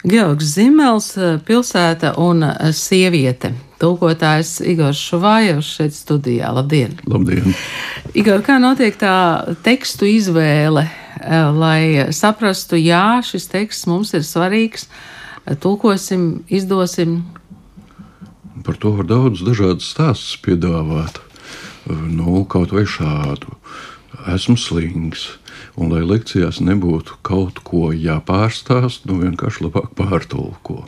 Georgs Zimels, pilsēta un sieviete. Tūkotājs Igors Šuvājevs šeit studijā. Labdien! Labdien! Igor, kā notiek tā tekstu izvēle, lai saprastu, jā, šis teksts mums ir svarīgs, tulkosim, izdosim? Par to var daudz dažādas stāstus piedāvāt. Nu, kaut vai šādu. Esmu slings Un, lai lekcijās nebūtu kaut ko jāpārstāst, nu vienkārši labāk pārtulko.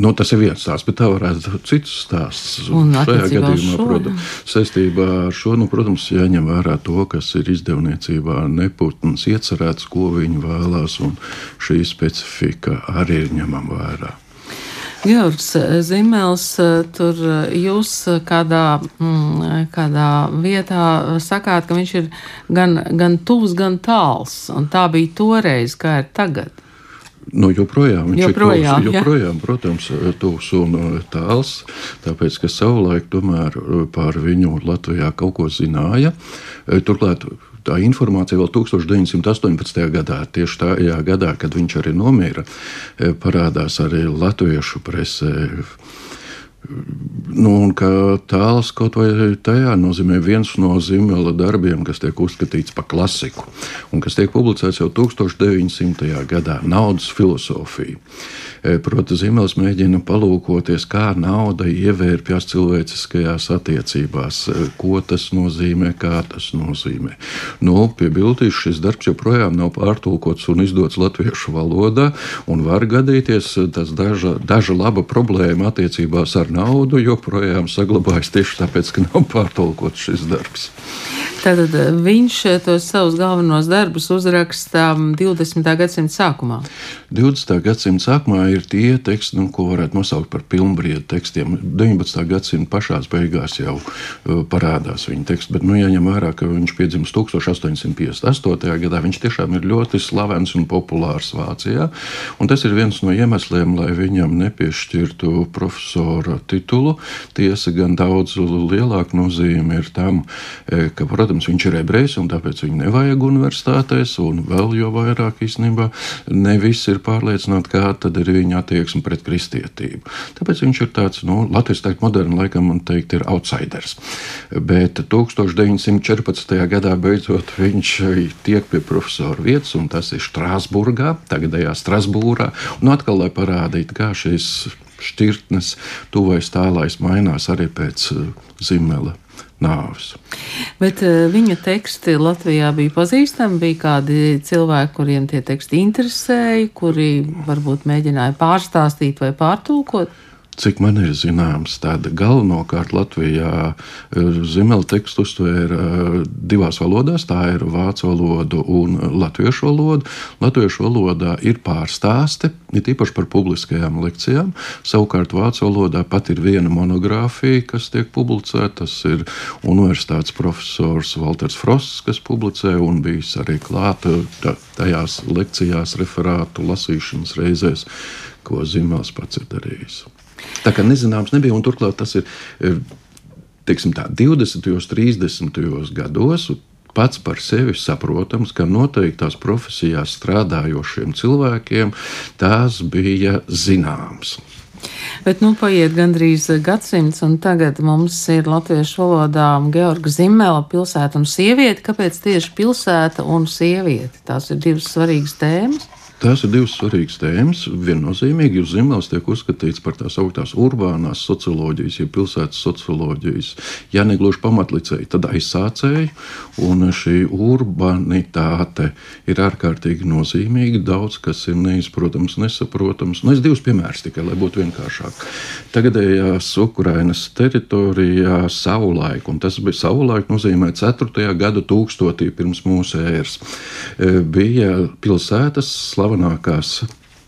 Nu, tas ir viens stāsts, bet tā varētu būt cits stāsts. Un šajā gadījumā, šo, protams, saistībā ar šo, nu, protams, jāņem vērā to, kas ir izdevniecībā neputns iecerēts, ko viņi vēlās, un šī specifika arī ir ņemama vērā. Georgs Zimels, tur jūs kādā, mm, kādā vietā sakāt, ka viņš ir gan, gan tuvs, gan tāls. Un tā bija toreiz, kā ir tagad. Nu, joprojām viņš joprojām, ir tuvs, joprojām, protams, tuvs un tāls, tāpēc, ka savulaik tomēr par viņu Latvijā kaut ko zināja. Turklāt tā informācija vēl 1918. gadā, tieši tajā gadā, kad viņš arī nomira, e, parādās arī latviešu presē. Nu, tāls kaut vai tajā nozīmē viens no Zimela darbiem, kas tiek uzskatīts par klasiku un kas tiek publicēts jau 1900. gadā - Naudas filozofija. E, proti, Zimels mēģina palūkoties, kā nauda ievērpjas cilvēciskajās attiecībās, e, ko tas nozīmē, kā tas nozīmē. Nu, Piebildīs, šis darbs joprojām nav pārtulkots un izdots latviešu valodā, un var gadīties tas daža, daža laba problēma attiecībās ar naudu, joprojām saglabājas tieši tāpēc, ka nav pārtulkots šis darbs. Tātad eh, viņš eh, tos savus galvenos darbus uzraksta 20. gadsimta sākumā. 20. gadsimta sākumā ir tie teksti, nu, ko varētu nosaukt par pilnbriedu tekstiem. 19. gadsimta pašās beigās jau uh, parādās viņa teksts, bet nu, jāņem vērā, ka viņš piedzimst 1858. gadā. Viņš tiešām ir ļoti slavens un populārs Vācijā. Un tas ir viens no iemesliem, lai viņam nepiešķirtu profesora titulu. Tiesa gan daudz lielāka nozīme ir tam, ka, protams, Protams, viņš ir ebrejs, un tāpēc viņu nevajag universitātēs, un vēl jau vairāk īstenībā ne visi ir pārliecināti, kāda tad ir viņa attieksme pret kristietību. Tāpēc viņš ir tāds, nu, Latvijas teikt, moderns, laikam, man teikt, ir outsiders. Bet 1914. gadā beidzot viņš tiek pie profesora vietas, un tas ir Strasburgā, tagadējā Strasbūrā, un atkal, lai parādītu, kā šīs šķirtnes, tuvais tālais mainās arī pēc Zimela nāves. Bet uh, viņa teksti Latvijā bija pazīstami, bija kādi cilvēki, kuriem tie teksti interesēja, kuri varbūt mēģināja pārstāstīt vai pārtulkot. Cik man ir zināms, tāda galvenokārt Latvijā eh, zemela tekstu uztvēra eh, divās valodās. Tā ir vācu valoda un latviešu valoda. Latviešu valodā ir pārstāsti, ir īpaši par publiskajām lekcijām. Savukārt vācu valodā pat ir viena monogrāfija, kas tiek publicēta. Tas ir universitātes profesors Walters Frosts, kas publicē un bijis arī klāta tajās lekcijās, referātu lasīšanas reizēs, ko Zimels pats ir darījis. Tā kā nezināms nebija, un turklāt tas ir teiksim, tā, 20. un 30. gados. Pats par sevi saprotams, ka noteiktās profesijās strādājošiem cilvēkiem tās bija zināmas. Bet nu paiet gandrīz gadsimts, un tagad mums ir latviešu valodā Georga Zimela pilsēta un sieviete. Kāpēc tieši pilsēta un sieviete? Tās ir divas svarīgas tēmas. Tās ir divas svarīgas tēmas. Viennozīmīgi, jo Zimels tiek uzskatīts par tās augstās urbānās socioloģijas, ja pilsētas socioloģijas, ja negluži pamatlicēji, tad aizsācēji. Un šī urbanitāte ir ārkārtīgi nozīmīga. Daudz kas ir neizprotams, nesaprotams. Nu, es divus piemērus tikai, lai būtu vienkāršāk. Tagadējās Ukrainas teritorijā savulaik, un tas bija savulaik, nozīmē 4. gadu tūkstotī pirms mūsu ēras, e, bija pilsētas slavenības slavenākās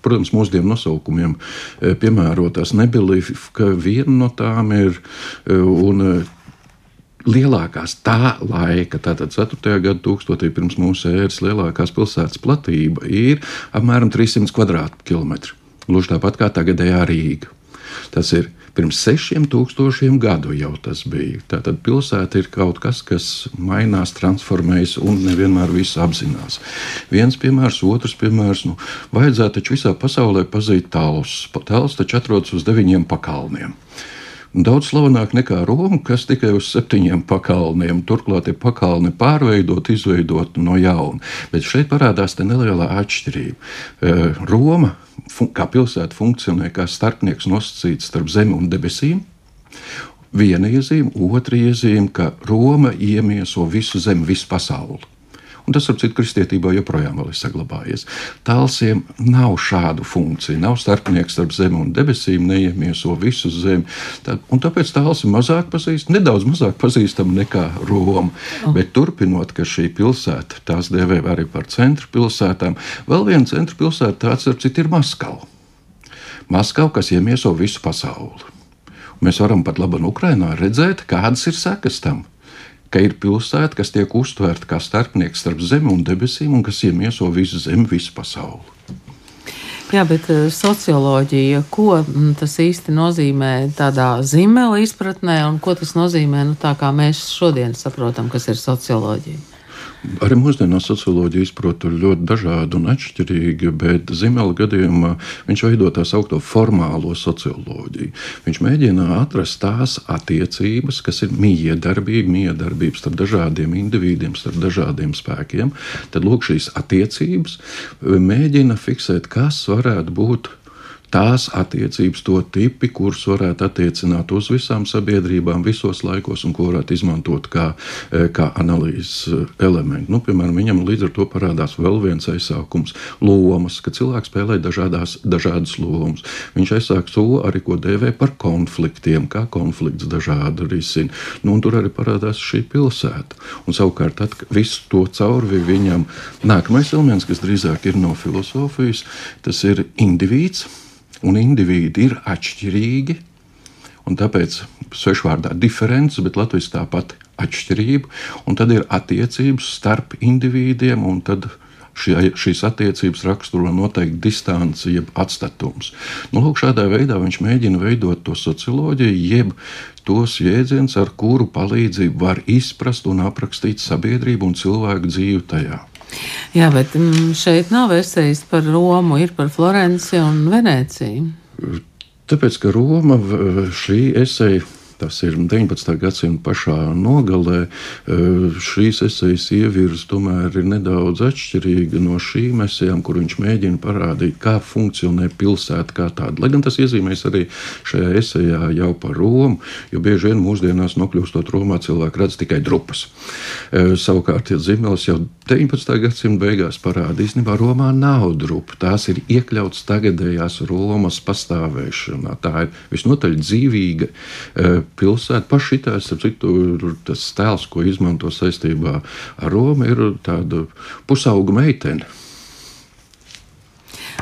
protams, mūsdienu nosaukumiem e, piemērotās Nebelīva, viena no tām ir. E, un, e, Lielākās tā laika, tātad 4. gada tūkstotī pirms mūsu ēras, lielākās pilsētas platība ir apmēram 300 km2. Gluži tāpat kā tagadējā Rīga. Tas ir pirms sešiem tūkstošiem gadu jau tas bija. Tātad pilsēta ir kaut kas, kas mainās, transformējas un nevienmēr visu apzinās. Viens piemērs, otrs piemērs. Nu, vajadzētu taču visā pasaulē pazīt tālus. Tālus taču atrodas uz deviņiem pakalniem. Daudz slavenāk nekā Roma, kas tikai uz septiņiem pakalniem. Turklāt ir pakalni pārveidot, izveidot no jauna. Bet šeit parādās neliela atšķirība. Eh, Roma kā pilsēta funkcionē kā starpnieks nosacīts starp zemi un debesīm. Viena iezīme, otra iezīme, ka Roma iemieso visu zemi, visu pasauli. Un tas, ap citu, kristietībā joprojām ir saglabājies. Tālsiem nav šādu funkciju. Nav starpnieks starp zemi un debesīm, neiemieso visu zemi. Tā, tāpēc tāls ir mazāk pazīstama, nedaudz mazāk pazīstama nekā Roma. Oh. Bet turpinot, ka šī pilsēta, tās dēvē arī par centru pilsētām, vēl viena centra pilsēta, tāds ar citu ir Maskava. Maskava, kas iemieso visu pasauli. Mēs varam pat labi Ukrainā redzēt, kādas ir sekas tam ka ir pilsēta, kas tiek uztvērta kā starpnieks starp zemi un debesīm, un kas iemieso visu zemi, visu pasauli. Jā, bet uh, socioloģija, ko mm, tas īsti nozīmē tādā zīmēla izpratnē, un ko tas nozīmē, nu, tā kā mēs šodien saprotam, kas ir socioloģija? Arī mūsdienās socioloģija izprot ļoti dažādi un atšķirīgi, bet Zimela gadījumā viņš veido tā saucamo formālo socioloģiju. Viņš mēģina atrast tās attiecības, kas ir miedarbība, miedarbības starp dažādiem individiem, starp dažādiem spēkiem. Tad lūk, šīs attiecības mēģina fiksēt, kas varētu būt tās attiecības, to tipi, kurus varētu attiecināt uz visām sabiedrībām, visos laikos, un ko varētu izmantot kā, e, kā analīzes e, elementu. Nu, piemēram, viņam līdz ar to parādās vēl viens aizsākums - lomas, ka cilvēks spēlē dažādās, dažādas lomas. Viņš aizsāk to arī, ko dēvē par konfliktiem, kā konflikts dažādi risina. Nu, tur arī parādās šī pilsēta. Un savukārt, tad visu to cauri viņam nākamais elements, kas drīzāk ir no filozofijas, tas ir indivīds un indivīdi ir atšķirīgi. Un tāpēc svešvārdā diferents, bet latviešu tāpat atšķirība, un tad ir attiecības starp indivīdiem, un tad šie, šīs attiecības raksturo noteikti distanci, jeb atstatums. Nu, lūk, šādā veidā viņš mēģina veidot to socioloģiju, jeb tos jēdzienus, ar kuru palīdzību var izprast un aprakstīt sabiedrību un cilvēku dzīvi tajā. Jā, bet mm, šeit nav esejas par Romu, ir par Florenci un Venēciju. Tāpēc, ka Roma šī eseja tas ir 19. gadsimta pašā nogalē, e, šīs esejas ievirza tomēr ir nedaudz atšķirīga no šīm esejām, kur viņš mēģina parādīt, kā funkcionē pilsēta kā tāda. Lai gan tas iezīmēs arī šajā esejā jau par Romu, jo bieži vien mūsdienās nokļūstot Romā cilvēki redz tikai drupas. E, savukārt, ja Zimels jau 19. gadsimta beigās parāda, īstenībā Romā nav drupa, tās ir iekļauts tagadējās Romas pastāvēšanā. Tā ir visnotaļ dzīvīga e, pilsēta. Pašitās, ap cik tas tēls, ko izmanto saistībā ar Romu, ir tāda pusauga meitene.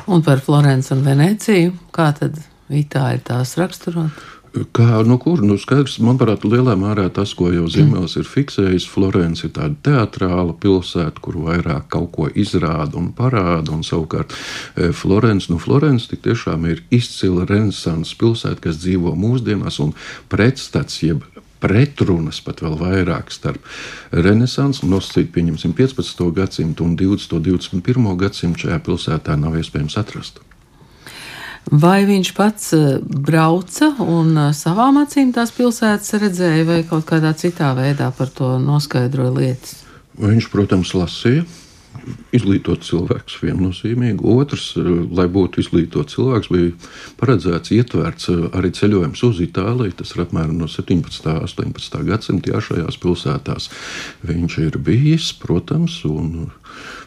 Un par Florenci un Venēciju, kā tad Itāļi tās raksturot? Kā, nu, kur, nu, skaidrs, manuprāt, lielā mērā tas, ko jau Zimels ir fiksējis, Florence ir tāda teātrāla pilsēta, kur vairāk kaut ko izrāda un parāda, un savukārt e, Florence, nu, Florence tiešām ir izcila renesanses pilsēta, kas dzīvo mūsdienās, un pretstats, jeb pretrunas pat vēl vairāk starp renesansu, nosacīt, pieņemsim, 15. gadsimtu un 20. un 21. gadsimtu šajā pilsētā nav iespējams atrast. Vai viņš pats eh, brauca un eh, savām acīm tās pilsētas redzēja, vai kaut kādā citā veidā par to noskaidroja lietas? Viņš, protams, lasīja. Izglītot cilvēks viennozīmīgi. Otrs, eh, lai būtu izglītots cilvēks, bija paredzēts ietverts arī ceļojums uz Itāliju. Tas ir apmēram no 17. un 18. gadsimta. Jā, šajās pilsētās viņš ir bijis, protams, un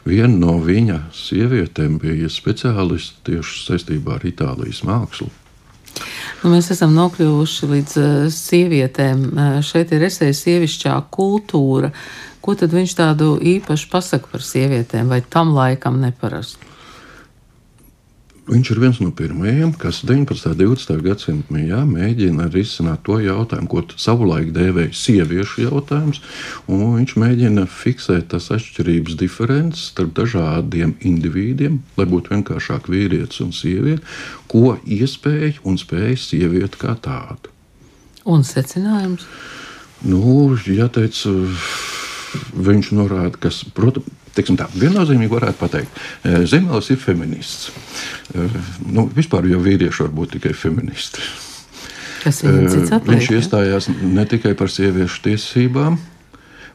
Viena no viņa sievietēm bija speciālists tieši saistībā ar Itālijas mākslu. Nu, mēs esam nokļuvuši līdz uh, sievietēm. Uh, šeit ir esēja sievišķā kultūra. Ko tad viņš tādu īpašu pasaka par sievietēm, vai tam laikam neparastu? Viņš ir viens no pirmajiem, kas 19. un 20. gadsimta mijā mēģina risināt to jautājumu, ko savulaik dēvēja sieviešu jautājums. Viņš mēģina fiksēt tās atšķirības, diferences starp dažādiem individiem, lai būtu vienkāršāk vīrietis un sieviete, ko iespēja un spēja sieviete kā tāda. Un secinājums? Nu, jāteic, viņš norāda, ka, protams, Teiksim tā, viennozīmīgi varētu pateikt, Zemēlis ir feminists. Nu, vispār jau vīrieši var būt tikai feministi. Atliek, Viņš iestājās ne tikai par sieviešu tiesībām,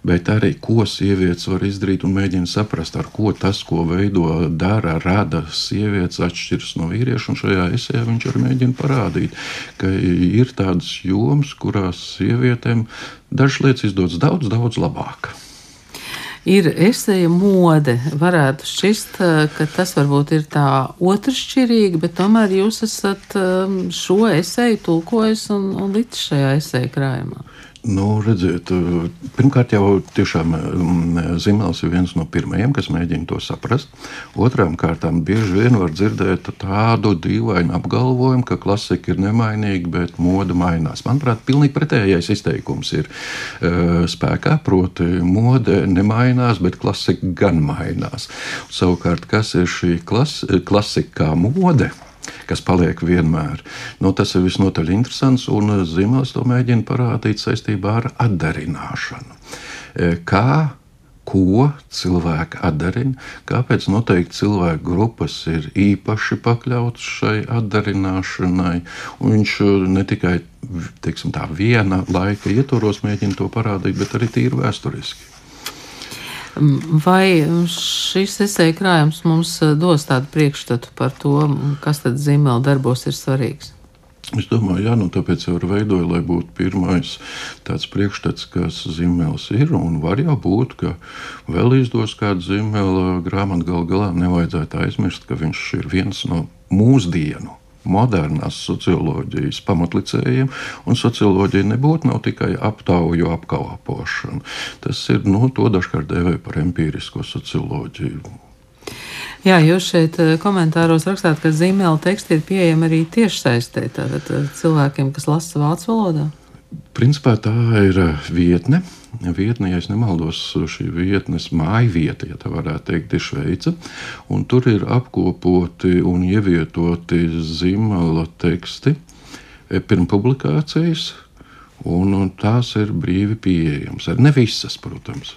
bet arī ko sievietes var izdarīt un mēģina saprast, ar ko tas, ko veido, dara, rada sievietes, atšķiras no vīrieša. Šajā esē viņš arī mēģina parādīt, ka ir tādas jomas, kurās sievietēm dažas lietas izdodas daudz, daudz labāk ir esēja mode. Varētu šķist, eh, ka tas varbūt ir tā otršķirīgi, bet tomēr jūs esat eh, šo esēju tulkojis un, un līdz šajā esēja krājumā. Nu, redziet, pirmkārt, jau tiešām mm, Zimels ir viens no pirmajiem, kas mēģina to saprast. Otrām kārtām, bieži vien var dzirdēt tādu dīvainu apgalvojumu, ka klasika ir nemainīga, bet moda mainās. Manuprāt, pilnīgi pretējais izteikums ir uh, spēkā. Proti, mode nemainās, bet klasika gan mainās. Savukārt, kas ir šī klas, klasika mode? Kas paliek vienmēr. Nu, tas ir visnotaļ interesants, un Zimels to mēģina parādīt saistībā ar atdarināšanu. E, kā ko cilvēki atdarina, kāpēc noteikti cilvēku grupas ir īpaši pakļautas šai atdarināšanai. Viņš e, ne tikai teiksim, tā, viena laika ietvaros mēģina to parādīt, bet arī tīri vēsturiski. Vai šis esēja krājums mums eh, dos tādu priekšstatu par to, kas tad zīmēla darbos ir svarīgs? Es domāju, jā, nu tāpēc jau ir veidoja, lai būtu pirmais tāds priekšstats, kas zīmēls ir. Un var jau būt, ka vēl izdos kādu zīmēlu grāmatu gal galā. Nevajadzētu aizmirst, ka viņš ir viens no mūsdienu modernās socioloģijas pamatlicējiem, un socioloģija nebūtu tikai aptauju apkalpošana. Tas ir, nu, to dažkārt dēvē par empīrisko socioloģiju. Jā, jūs šeit eh, komentāros rakstāt, ka zīmēla teksti ir pieejami arī tiešsaistē, tātad eh, cilvēkiem, kas lasa vācu valodā. Principā tā ir vietne, vietne, ja nemaldos, šī vietnes māja vieta, ja tā varētu teikt, ir Šveice. Tur ir apkopoti un ievietoti zīmola teksti e, pirms publikācijas, un, un tās ir brīvi pieejamas. Ne visas, protams.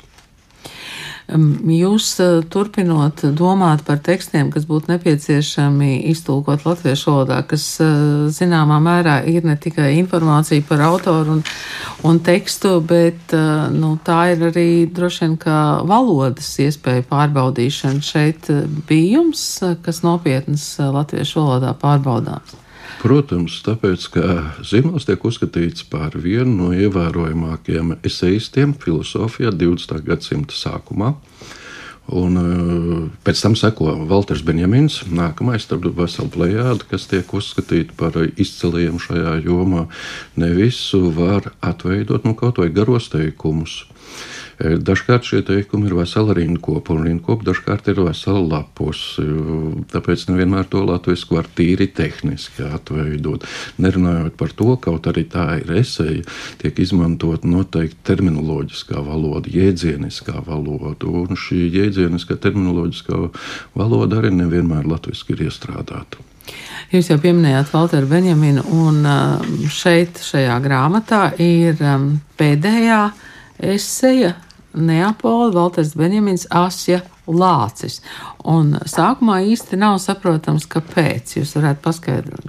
Jūs eh, turpinot domāt par tekstiem, kas būtu nepieciešami iztulkot latviešu valodā, kas eh, zināmā mērā ir ne tikai informācija par autoru un, un tekstu, bet eh, nu, tā ir arī droši vien kā valodas iespēja pārbaudīšana. Šeit bija jums kas nopietnas latviešu valodā pārbaudāms. Protams, tāpēc, ka Zimals tiek uzskatīts par vienu no ievērojamākajiem eseistiem filozofijā 20. gadsimta sākumā. Un, uh, pēc tam seko Walters Benjamins, nākamais starp veselu plējādu, kas tiek uzskatīti par izciliem šajā jomā. Ne visu var atveidot, nu kaut vai garos teikumus. E, dažkārt šie teikumi ir vesela rindkopa, un rindkopa dažkārt ir vesela lapus. E, tāpēc nevienmēr to latviešu var tīri tehniski atveidot. Nerunājot par to, kaut arī tā ir esēja, tiek izmantot noteikti terminoloģiskā valoda, jēdzieniskā valoda, un šī jēdzieniskā terminoloģiskā valoda arī nevienmēr latviešu ir iestrādāta. Jūs jau pieminējāt Walteru Benjaminu, un šeit, šajā grāmatā, ir pēdējā eseja Neapola, Valters Benjamins, Asja Lācis. Un sākumā īsti nav saprotams, kāpēc. Jūs varētu paskaidrot.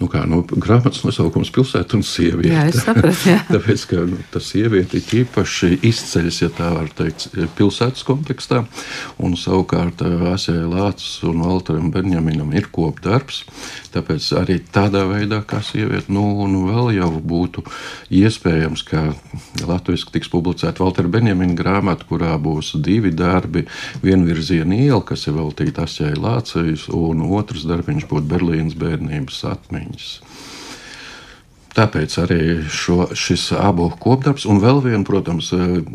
Nu kā, nu, grāmatas nosaukums - pilsēta un sieviete. Jā, sapratu. Jā. Tāpēc, ka nu, tas sieviete ir īpaši izceļas, ja tā var teikt, pilsētas kontekstā. Un savukārt Asijai Lācis un Valteram Benjaminam ir kopdarbs. Tāpēc arī tādā veidā, kā sieviete, nu, nu vēl jau būtu iespējams, ka Latvijas tiks publicēta Valtera Benjamina grāmata, kurā būs divi darbi. Vienvirziena iela, kas ir veltīta Asijai Lācijas, un otrs darbiņš būtu Berlīnas bērnības atmiņa atmiņas. Tāpēc arī šo, šis abu kopdarbs, un vēl viena, protams,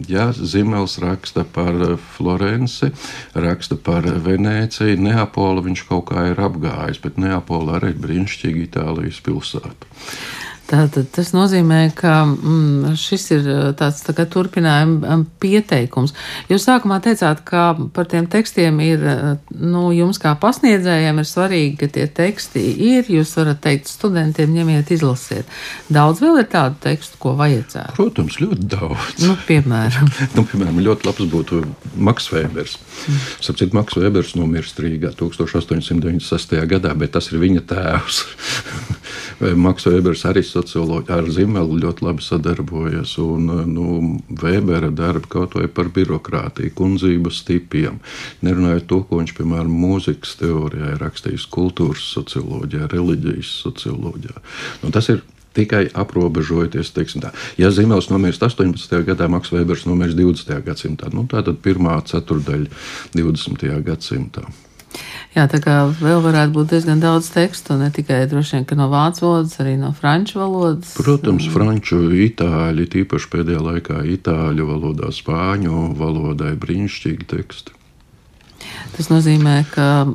ja Zimels raksta par Florenci, raksta par Venēciju, Neapolu viņš kaut kā ir apgājis, bet Neapola arī ir brīnišķīga Itālijas pilsēta. Tātad tas nozīmē, ka mm, šis ir tāds tā turpinājuma pieteikums. Jūs sākumā teicāt, ka par tiem tekstiem ir, nu, jums kā pasniedzējiem ir svarīgi, ka tie teksti ir. Jūs varat teikt studentiem, ņemiet, izlasiet. Daudz vēl ir tādu tekstu, ko vajadzētu. Protams, ļoti daudz. Nu, piemēram. nu, piemēram, ļoti labs būtu Maks Vēbers. Mm. Sapcīt, Maks Vēbers nomirst Rīgā 1896. gadā, bet tas ir viņa tēvs. Maks Vēbers arī socioloģi ar Zimelu ļoti labi sadarbojas. Un, nu, Vēbera darba kaut vai par birokrātiju, kundzības tipiem. Nerunājot to, ko viņš, piemēram, mūzikas teorijā ir rakstījis kultūras socioloģijā, reliģijas socioloģijā. Nu, tas ir tikai aprobežojoties. Tā. Ja Zimels nomirst 18. gadā, Maks Vēbers nomirst 20. gadsimtā, nu, tā tad pirmā ceturdaļa 20. gadsimtā. Jā, tā kā vēl varētu būt diezgan daudz tekstu, ne tikai vien no vācu valodas, arī no franču valodas. Protams, franču, itāļu, tīpaši pēdējā laikā itāļu valodā, spāņu valodai brīnišķīgi teksti. Tas nozīmē, ka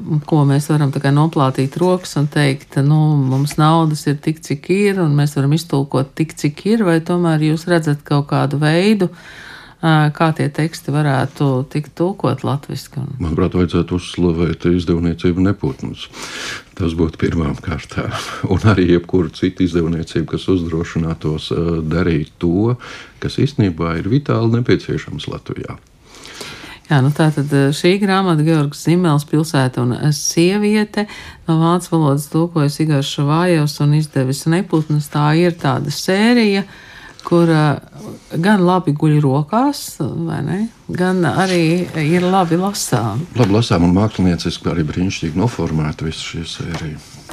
mēs varam noplātīt rokas un teikt, nu, mums naudas ir tik, cik ir, un mēs varam iztulkot tik, cik ir, vai tomēr jūs redzat kaut kādu veidu, uh, kā tie teksti varētu tikt tulkot latviešu. Manuprāt, vajadzētu uzslavēt izdevniecību neputnus. Tas būtu pirmām kārtām. Un arī jebkuru citu izdevniecību, kas uzdrošinātos darīt to, kas īstenībā ir vitāli nepieciešams Latvijā. Jā, nu tā tad šī grāmata, Georgs Zimels, pilsēta un sieviete, no vācu valodas tulkojas Igars Šavājevs un izdevis neputnas. Tā ir tāda sērija. Uh, kur gan labi guļ rokās, gan arī ir labi lasām. Labi lasām un mākslinieciski arī brīnišķīgi noformēta visa šī sērija.